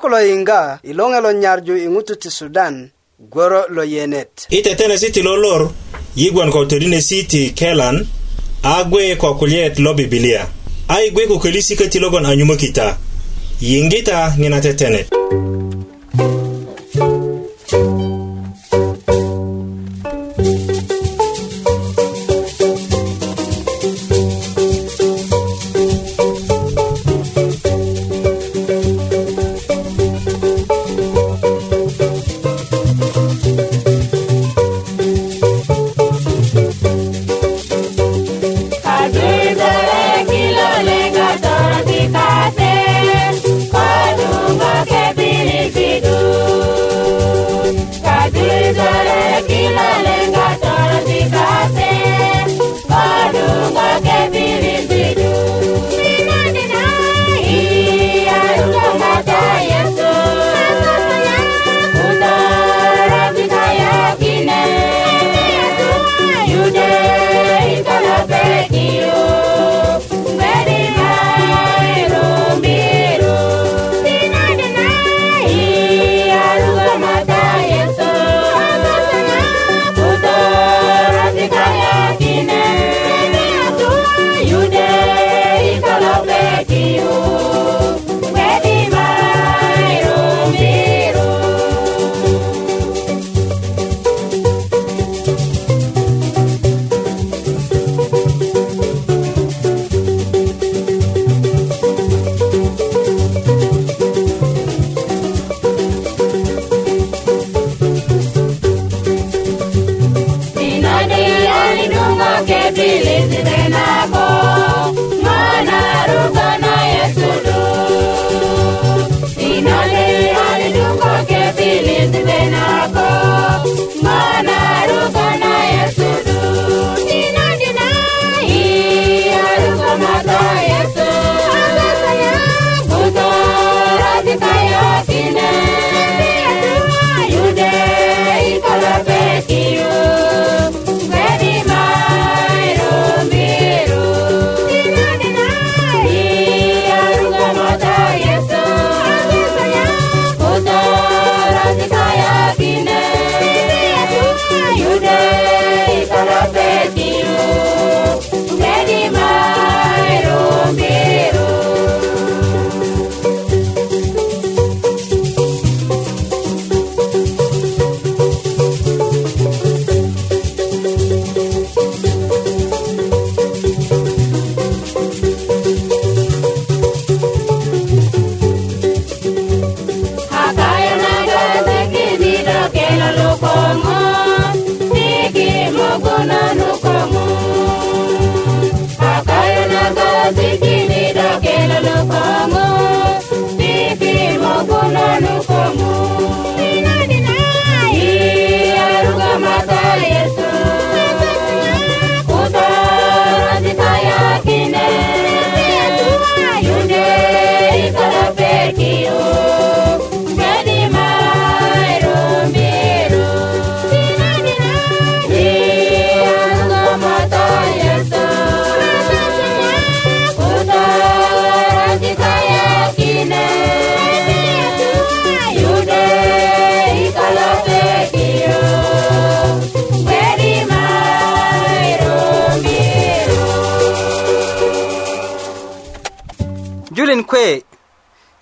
Ako lo inga ilonge lo nyarju ingutu ti Sudan gworo lo yenet. Itetene siti lo lor yigwan ko todine siti kelan agwe kwa kulyet lo bibilia. Ai gwe kukulisi ketilogon anyumokita. Yingita ngina tetene. Yingita ngina tetene.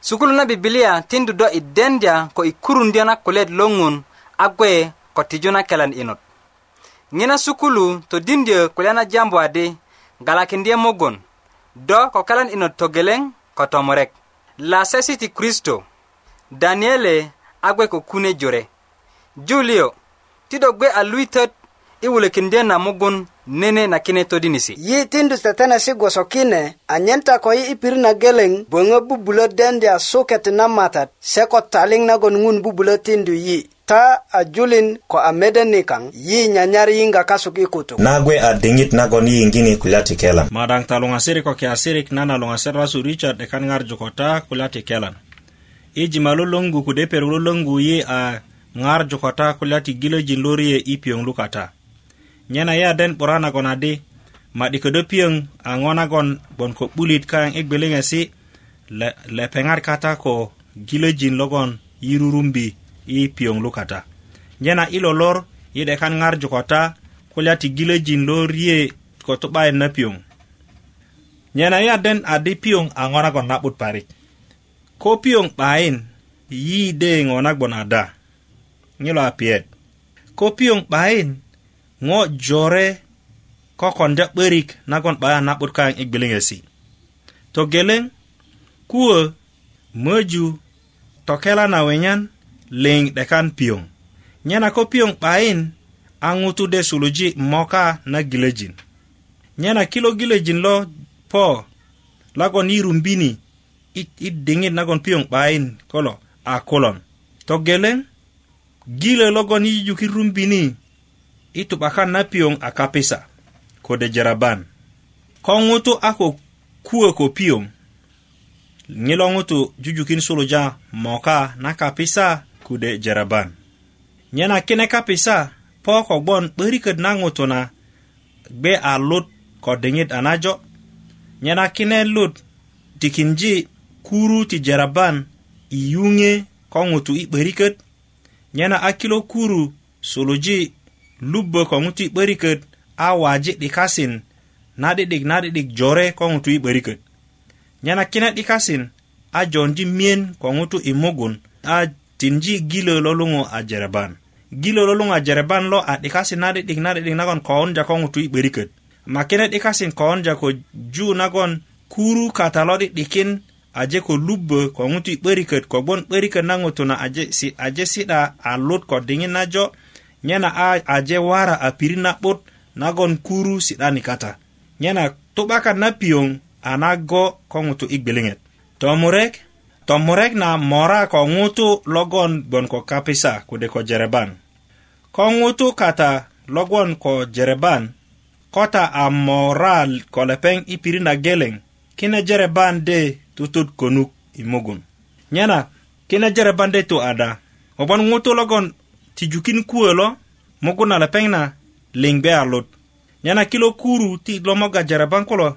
sukulu na bibilia tindu do i dendya ko i kurundyö na kulyet lo ŋun a gwe ko tiju na kelan inut ŋina sukulu todindyö kulya na jambu adi galakindye mugun do ko kelan inot togeleŋ ko tomurek lasesi ti kristo daniele a gwe ko kune jore julio ti do gwe a luitöt i wulekindye na mugun nene na kine todinisi yi tindu tetenesi gwoso kine anyen ta ko yi i pirit na geleŋ böŋö bubulö dendya suket na matat se ko taliŋ nagon ŋun bubulö tindu yi ta a julin ko a mede nikaŋ yi nyanyar yiŋga kasuk i kutu na gwe a diŋit nagon yiyiŋgini kulya ti kelan madaŋ ta luŋasirik ko kiasirik nana luŋaser lasu richard 'dekan ŋarju ko ta kulya ti kelan i jima lolöŋgu kude perok lolöŋgu yi a ŋarju ko ta kulya ti gilöjin loriye i piyoŋ lukata nyena ye den 'bura nagon adi ma'di ködö piyöŋ a ŋo nagon gbon ko 'bulit kaŋ i gbiliŋesi le, lepeŋat kata ko gilöjin logon i rurumbi i piyöŋ lukata nyena i lolor i 'dekan ŋarju kota kulya ti gilöjin lo rie ko tu'bayin na piyöŋ nyena ye den adi piyöŋ a ŋo nagon na'but parik ko piyöŋ 'bayin yi de ŋo nagbon ada ŋilo a piyet ko piyöŋ 'bayin ŋo jore kokonda 'börik nagon 'baya na'but kayaŋ i gbiliŋesi togeleŋ kuwö möju tokela na wenyan liŋ 'dekan piyoŋ nyena ko piyoŋ 'bayin a ŋutu de suluji moka na gilöjin nyena kilo gilöjin lo po lagon yi rumbini i diŋit nagon piyoŋ 'bayin kolo a kulon togeleŋ gilö logon yi jujukin rumbini itu bahkan napiung akapesa kode ko jaraban Kau wutu aku kue ko piyon ŋutu jujukin suluja moka na kapisa kude jaraban nyena kine kapisa po ko gbon 'böriköt na ŋutu na gbe a lut ko diŋit a najo nyena kine lut tikinji kuru ti jaraban i yuŋe ko ŋutu i 'böriköt nyena a kilo kuru suluji lubbo ko ŋutu i 'börikät a waji 'dikasin na'di'dik na'di'dik jore ko ŋutu i 'börikät nyena kine 'dikasin a jondi miyen ko ŋutu i mugun a tinji gilö lo luŋu a jereban gilö lo luŋu a jereban lo a 'dikasin na'di'dik na'di'dik nagon koonja ko ŋutu i 'börikät ma kine 'dikasin koonja ko ju nagon kuru kata lo 'di'dikin aje ko lubbö ko ŋutu i 'börikät kogwon 'börikät na ŋutu na aje si'da a lut ko diŋit najo nyena a aje wara a piri na'but nagon kuru si'dani kata nyena to'bakan na piyoŋ a na go ko ŋutu i gbiliŋet tomurek tomurek na mora ko ŋutu logon gbon ko kapisa kode ko jereban ko ŋutu kata logon ko jereban kota a mora ko lepeŋ i piri na geleŋ kine jereban de tutut konuk i mugun nyena kine jereban de tu ada kobon ŋutu logon tijukin kuwe lo mugu na lepeŋ na liŋ gbe a lut nyena kilo kuru ti lomoga jereban kulo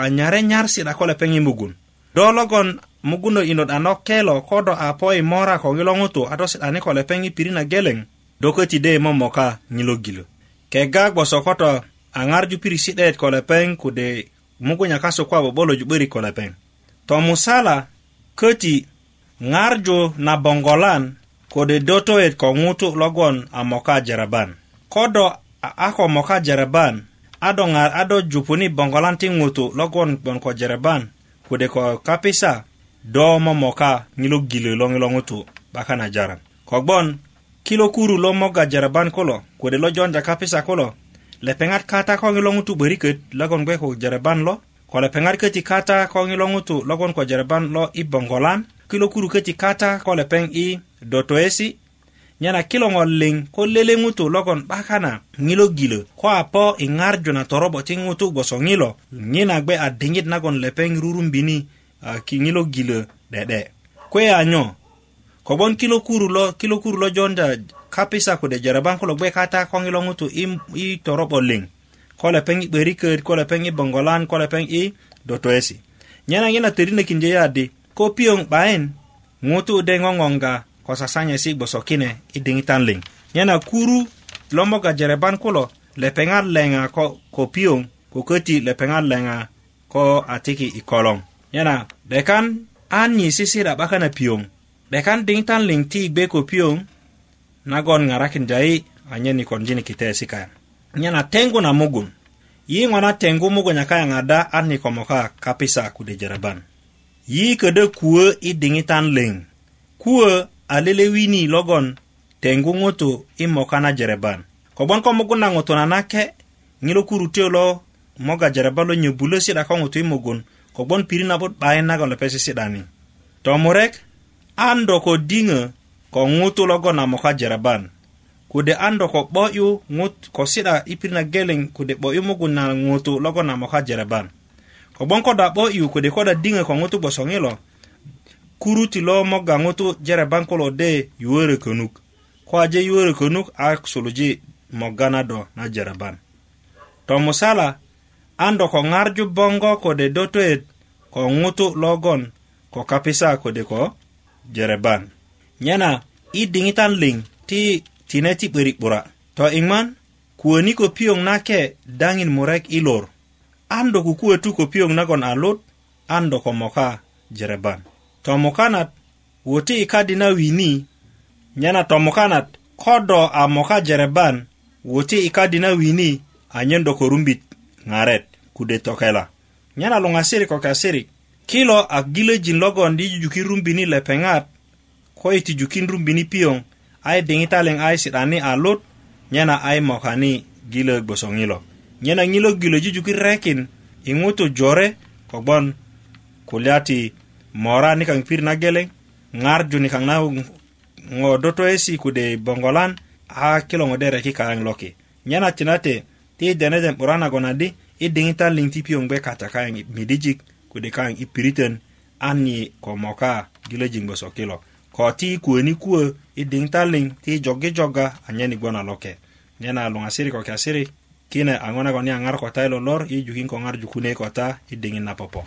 a nyare nyar si'da ko lepeŋ i mugun do logon mugundo inot a nokelo ko do a po i mora ko ŋilo ŋutu a do si'dani ko lepeŋ i pirit na geleŋ do köti de momoka ŋilogilo kega gboso ko to a ŋarju pirisi'det ko lepeŋ kude mugunya kasu ko a 'bo'boloju 'börik ko lepeŋ to musala köti ŋarju na bongolan kode doto e ko ŋutu logon a moka jaraban kodo a ko moka jaraban ado nga ado jupuni bongolan ti ŋutu logon bon ko jaraban kode ko kapisa do momoka ŋilo gilo lo ŋilo ŋutu baka na jaran kogbon kilo kuru lo moga jaraban kulo kode lo jonja kapisa kulo lepeŋat kata ko ŋilo ŋutu 'böriköt logon gbe ko jaraban lo ko lepeŋat köti kata ko ŋilo ŋutu logon ko jaraban lo i bongolan kilokuru köti kata ko lepeŋ i dotoesi nyena kiloŋol liŋ ko lele ŋutu logon 'baka na ŋilogilö ko a po i ŋarju na torobo ti ŋutu gboso ŋilo ŋina gbe a diŋit nagon lepeŋ rurumbini a ŋilogilö de'de kwe a nyo kogbon kilokuru lo kilokuru lo jonda kapisa kode jarabaŋ kulo gbe kata ko ŋilo ŋutu i, i torobo liŋ ko lepeŋ i 'börikör ko lepeŋ i boŋgolan ko lepeŋ i dotoesi nyena ŋina törinökindye yadi ko bain ngutu ŋutu' de ŋoŋonga ko si gboso kine i diŋitan nyana kuru lomoga jereban kulo lepengar lenga ko kopiung ko köti lepengar lenga ko atiki ikolong nyana 'dekan an sisi da 'bakan 'dekan diŋitan tanling ti be gbe kopiyoŋ nagon ngarakin jai anya ni konjini kiteesi kayaŋ nyana tengu na mugun yi ŋo tengu kaya mugun yakayaŋ ada an komoka kapisa kude jereban yi ködö kuwö i diŋitan leŋ kuwö a lelewini logon teŋgu ŋutu i moka na jereban kogboŋ ko mugun na ŋutu nanake ŋilo kurutyö lo moga jereba lo nyöbulö si'da ko ŋutu i mugun kogboŋ pirit na'but 'bayin nagon lepesi si'dani tomurek an do ko diŋö ko ŋutu logon a moka jereban kode an do ko 'bo'yu ŋut ko si'da i pirit na geleŋ kode 'bo'yu mugun na ŋutu logon a moka jereban kogboŋ ko da'bo yu kode ko dadiŋö ko ŋutu gbosoŋi lo kuru ti lo moga ŋutu jereban kulo de yuwörö könuk ko aje yuwörö könuk a suluji moga na do na jereban tomusala an do ko ŋarju boŋgo kode do toyet ko ŋutu logon ko kapisa kode ko jereban nyena i diŋitan liŋ ti tine ti 'börik 'bura to iŋman kuwöni ko piyoŋ nake daŋin murek i lor an do kukuwe tu piung nagon a lut an do ko moka jereban mokanat woti i kadi na wini nyana Tomokanat, ko do a moka jereban woti i kadi na wini anyen do korumbit ŋaret kude tokela nyena luŋasirik ko kasirik kilo a gilöjin logon di jujukin rumbini lepeŋat ko i tijukin rumbini piyoŋ a i diŋitaliŋ a i si'dani a lut nyena a i mokani gilö gbosoŋi nye na ŋilo gilo jujukin rekin i ŋutu jore kogbon kulya ti mora nikaŋ pirit na geleŋ ŋarju nikaŋ na ŋo do toyesi kude bongolan a kilo ŋo dereki kayaŋ loki nye na tinate ti denedem 'bura nagon adi i diŋitan liŋ ti piyoŋ gbe kata kayaŋ i midijik kude kayaŋ i piritön an yi ko moka gilojin gboso kilo ko ti i kuweni kuwö i diŋitan liŋ ti i jogijoga anyen i gbon a loke nye na luŋasiri ko kiasirik kine angona koni angar kota ilolor ijukin kongar jukune kota idingin na popo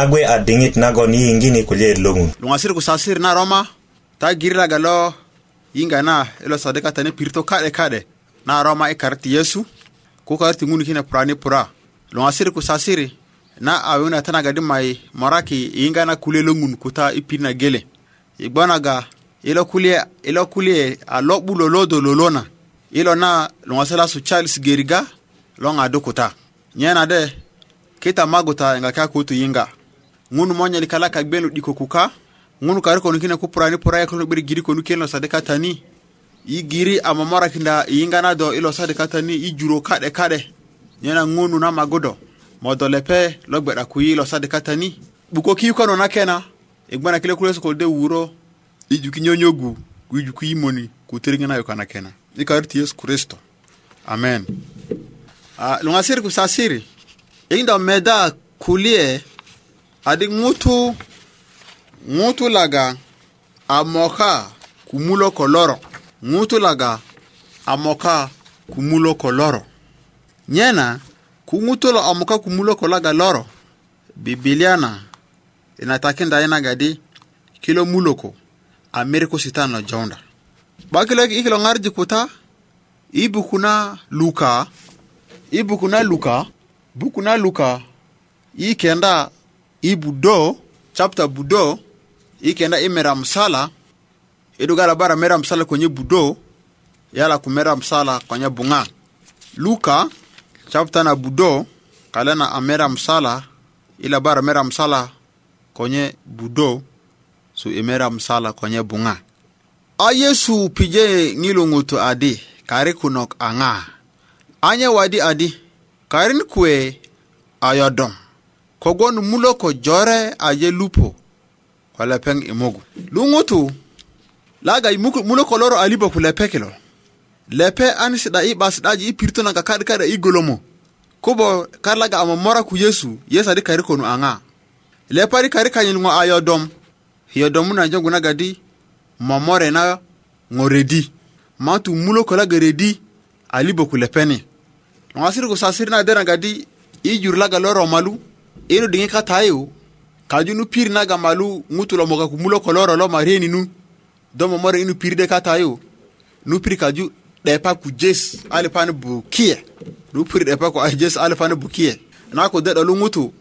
nagwe diŋit nagon yiingini kulye loŋun luŋasir kusasir na roma ta giriraga lo yiŋga na ilo sade katani pirito ka'de ka'de na roma i karti yesu ku karti ŋun kine purani pura luŋasir kusasiri na awina di mai moraki yiŋga na kulye loŋun kuta i pirit na gele i gbonaga ilo kulye ilo kulye a lo'bulo lodo lolona ilo na luŋasir lasu charles geriga lo ŋadu kuta nyena de kita maguta yiŋga kutu yiŋga ŋunu monyani kala kagbe nu 'diko ku ka ŋunu karikonukine ku purani puraya kulo 'beri giri konuken lo sade katani yi giri a momorakinda yiŋgana do i lo sade katani yi juro ka'de ka'de nyena ŋunu na magu do modo lepe lo gbe'da kuyi lo sade katani 'bukoki yukono na kena i gbena kilo ku yesu kolode wuro i juki nyonyogu i juki yimoni ku teriŋena yuka na kena i karit yesu kristo amen ah, luŋasiri ku sasiri indo meda kulie adi ŋutu ŋutu laga a moka kumulo koloro ŋutu laga a moka kumulo koloro nyena ku ŋutu lo a moka kumulo ko laga loro bibilia na ina takinda naga di kilo muloko a miriku sitan lo jounda 'ba i kilo kuta i buku na luka i buku na luka buku na luka i kenda ibudo chapter budo ikenda imera msala idugala bara mera msala kwenye budo yala kumera msala kwenye bunga luka chapter na budo kalena amera msala ila bara mera msala kwenye budo su imera msala kwenye bunga a yesu pije ŋilo ŋutu adi kari kunok anga ŋa anye wadi adi karin kwe ayodom kogon mulo ko jore ye lupo wala peng imogu lungutu laga mulo ko loro alibo ku lepe kilo lepe an sida i bas daji i pirto naga kad kada i golomo kubo laga a mora ku yesu yesu adi kari konu anga lepe adi kari kanyil ngo ayo dom hiyo na jogu naga di momore na ŋo redi matu mulo ko laga redi alibo ku lepeni ngasiri ku sasiri na dera gadi i jur laga loro malu eno diŋit katayu kaju nu pir naga malu ŋutu lo moga kumulo koloro lo marieni nu do momora inu pir de katayu nu pir kaju depa ku jes alifani bu kiye nu pir depa ku jes alifani bu na ku de ɗolu ŋutu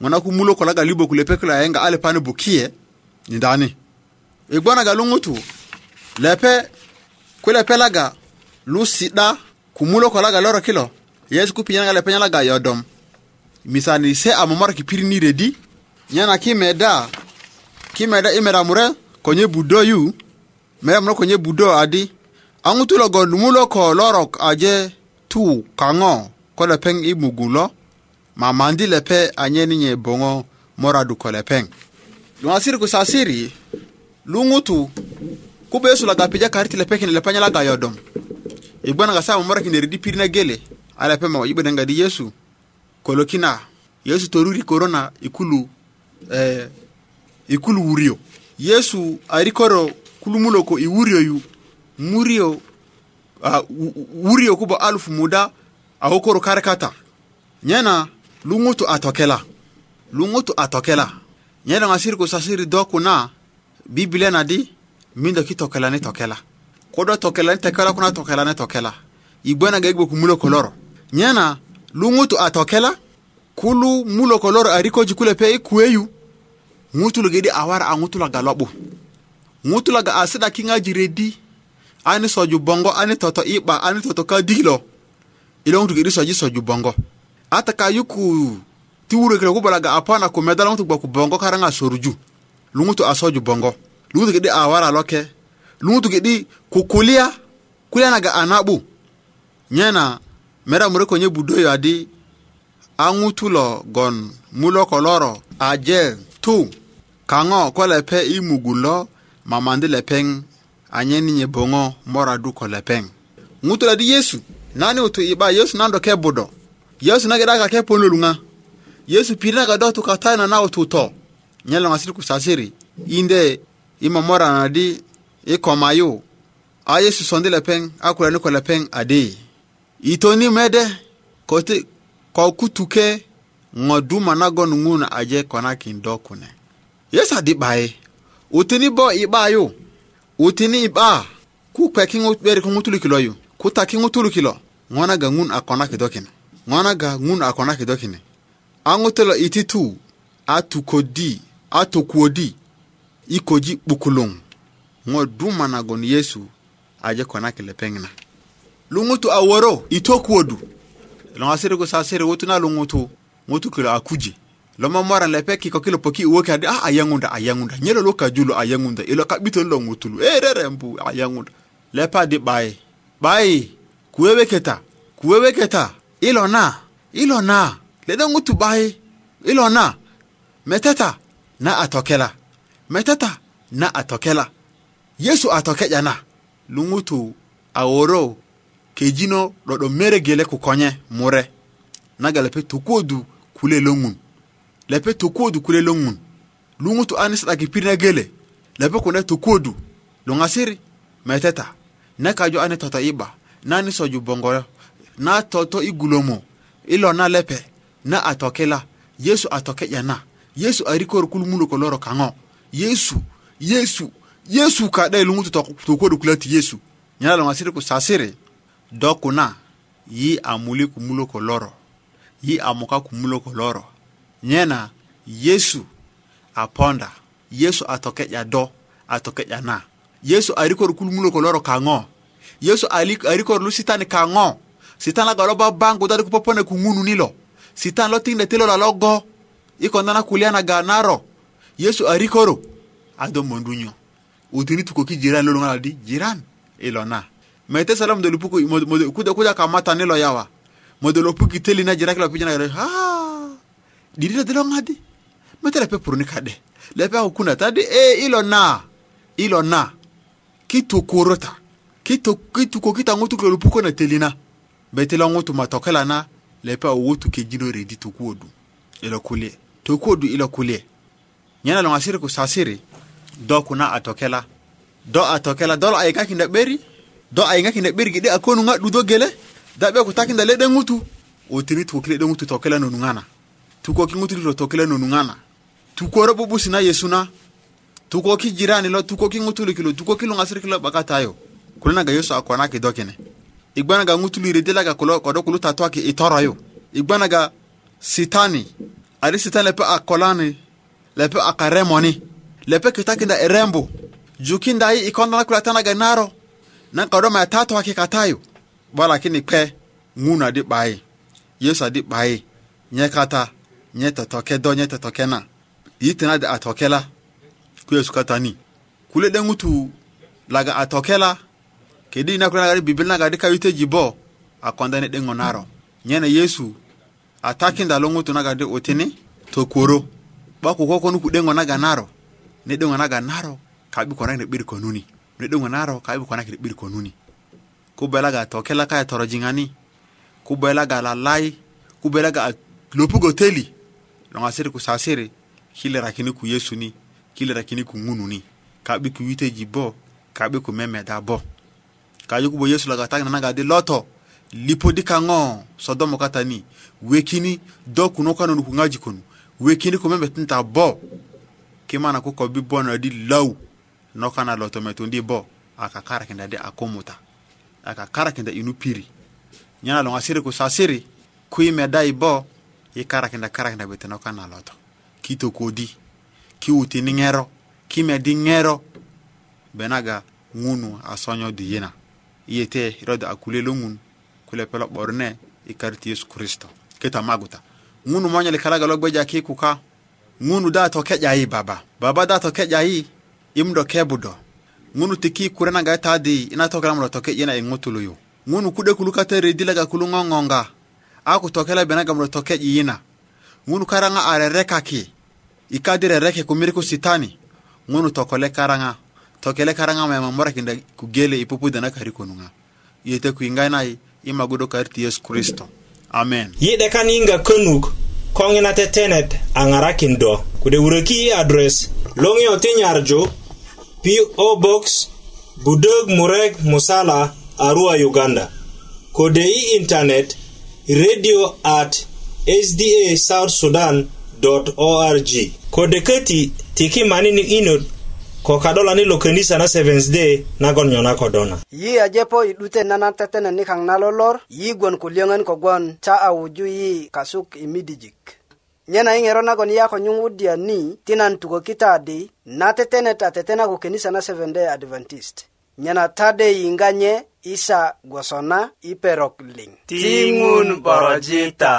ŋuna ku mulo kolaga libo ku lepe kula yenga alifani bu kiye ni dani igbonaga e lu lepe ku lepe laga lu sida ku mulo kolaga loro kilo yesu ku pinyanaga lepe ga yodom misani se ki pirini redi nyana kimeda kimeda imeda mure konye budo yu mera mure konye budo adi aŋutu logon mulo ko lorok aje tu kango ko peng i mugun le mamandi lepe anyeni nye mora moradu ko lepeŋ ku sasiri luŋutu kube yesu laga gapija kariti panya la gayodom yodom igbanaga sa ki neridi pirit na gele a lepe mo i yesu kolokina yesu toruri korona ikulu eh, ikulu wurio yesu ari koro kulumulo ko iwurioyu murio uh, wurio kubo alufu muda awo koro karkata nyena lungutu atokela lungutu atokela a tokela nyena ku sasiri do biblia na di mindo ki tokelani tokela kodo tokelani tekela kuna tokelani tokela igbena ga igbo kumulo koloro nyena lungutu atokela kulu mulo kolor arikoji kule pe kuweyu ŋutulu gedi a wara a lo'bu ŋutulaga a si'da kiŋaji redi ani soju bongo ani toto 'yi'ba ani toto kadik lo ilo ŋutu gedi soji soju bongo a yuku ti wurökirö kubalaga a pona ku medala ŋutu gboku bongo karaŋa soruju luŋutu a soju bongo luŋutu gedi a wara loke luŋutu gedi kukulya kulya naga a na'bu nyena mera mure konye budoyo adi a ŋutu lo gon mulo ko loro aje tu kaŋo ko lepe i mugun lo mamandi lepeŋ anyen nye boŋo moradu ko lepeŋ ŋutu lo adi yesu nani utu iba yesu nando ke budo yesu nagida ka ke ponlolunŋa yesu piri naga do tu katai na nautu to nye loŋasiri kusasiri inde i momorana di i komayu a yesu sondi lepeŋ a kulyani ko lepeŋ adi itoni mede koti ko kutuke ŋo duma nagon ŋun aje konakin do kune yesa di 'baye utini bo i 'bayu utini i 'ba ku kpeki ŋo 'beriki ŋutulu kilo yu ku taki ŋutulu kilo ŋo naga ŋun a konaki kine ŋo naga ŋun a konaki a ŋutulo iti a tukodi a tokuwodi i koji 'bukuluŋ ŋo nagon yesu aje konaki lepeŋ na luŋutu a woro i tokuwodu longa sirigu sa siri wutuna lungutu ŋutu kilo a kuje lo lepe kiko kilo poki iwoki adi a ah, ayaŋunda ayaŋunda nyelo lo kajulo ayaŋunda ilo ka'bitolu lo ŋutulu e eh, rerembu ayaŋunda lepe adi 'bayi 'bayi kuwewe keta ilo na ilo na lede ŋutu 'bayi ilo na meteta na a tokela meteta na a tokela yesu a toke'ya luŋutu a woro kejino ɗoɗo mere gele ku konye mure naga lepe tokuodu kule longun lepe tokuodu kule longun lungutu ani sadaki pirna gele lepe kune tokuodu lungasiri meteta ne kajo ani toto iba nani soju bongoyo na toto igulomo ilo na lepe na atokela yesu atoke yana yesu arikor kulmulo ko loro kango yesu yesu yesu kade lungutu tokuodu kulati yesu nyala lungasiri kusasiri dɔ kuna yi a muli kumulo ko loro yi a muka kumulo ko loro nyena yesu a ponda yesu a toke'ya do a toke'ya na yesu a rikor kulumulo ko loro kaŋo yesu a rikor lu sitani kaŋo sitan laga lo babangu dadi ku popone ku ŋununi lo sitan lo tiŋ ti lo la lo go i konda na na ga naro yesu a rikoro a do mondu nyo utini tukoki jiran loloŋa lo di jiran i lo na mɛ i tɛ salam dolo puku kuda kuda kamata ne lo yawa modolo puki teli na jira kila pijana gare ha dirira dilo ngadi mete lepe puruni kade lepe aku kuna tadi e ilo na ilo na kitu kurota kitu kitu ko kita ngutu kilo puko na telina betela ngutu matokela na lepe awutu kejino redi tukuodu ilo kulie tukuodu ilo kulie nyana lo ngasiri kusasiri do kuna atokela do atokela dolo ayikakinda beri do ay ngaki ne ayinga kine birgide akonunga do gele da be ko takinda le o tiri to leɗe ŋutu otini tukokile ɗe ŋutu tokele nonungana tukoki ŋutuli lo tu ko ro bubu sina yesu na tu ko tukoki jirani lo tu ko tukoki ŋutuliki lo ko ki lo ngasir kilo 'baka tayo na ga yesu akona ki do kine igbana ga igbanaga ga kolo ko do kulu ta to ki yo igbana ga sitani ari sitani le pe akolani le pe akaremoni le pe ki takinda erembo jukinda yi ikonda na ikondana kulatanaga naro na ka do ma ta to ke ka tayo bala kini pe nguna di bai yesu adi bai nye kata nye toto ke do nye toto ke na yitina da atokela ku yesu kata ni kule de ngutu laga atokela kedi na kuna gari bibila gari ka yute jibo akonda ne de ngonaro nyene yesu atakinda lo ngutu na gari otini to koro ba ku kokonu ku de ngonaga naro ne de ngonaga naro kabi korang ne bir konuni reɗoganaro ka ibu kwanakiri ɓiri konuni kubelaga tokela kaya torojingani kubelaga lalai kubelaga lopugo teli loŋasiri kusasiri sasiri kilerakini ku yesu ni kilerakini ku ŋunu ni ka'bi ku witeji bo ka'bi ku memeda bo kayu kubo yesu laga tak di loto lipodi kaŋo sodomo katani wekini do kuno kanonu ku ŋaji wekini ku memetinta bo kimana ku kobi bonodi lau noka na lo tometundi bo aka karakenda de akomuta aka karakenda inu piri nyana lo ngasiri ku sasiri ku ime dai bo i karakenda karakenda bete noka na lo to kito kodi ki uti ni ngero ki me di ngero benaga ngunu asonyo di yena iyete rodo akule lo ngun kule pelo borne i karti yesu kristo keta maguta ngunu monyali kalaga lo gbeja ki kuka ngunu da to keja yi baba baba da to keja yi imdo kebudo ŋunu tiki kure naŋ gaye taadi ina togelam lo toke yina i ŋutulu yu ŋunu ku'de kulu kata redi laga kulu ŋoŋoŋga a ku tokela bena gam lo toke yiyina ŋunu karaŋa a rerekaki i kadi rereke ku miri ku sitani ŋunu tokole karaŋa tokele karaŋa ma mamorakinda ku gele i pupuda na kari konuŋa yete ku yiŋga nai i magudo kariti yesu kristo amen yi'de kan yiŋga könuk ko ŋina tetenet a ŋarakin do kode wuröki i adres loŋiyo ti nyarju PO Box Budog Murek Musala Arua Uganda Kode i internet radio at sda south sudan .org Kode keti tiki manini inod ko kadola ni lokenisa na seventh day nagon nyona kodona yi ajepo idute nana tetene ni kang nalolor yi gwon kulyengen kogwon cha awuju yi kasuk imidijik nyena iŋeronakon yakonyuŋwudya ni ti nan tukokita adi na tetene ta tetena kenisa na seventh day adventist nyena tade inganye isa gwosona iperok i tingun liŋ ti borojita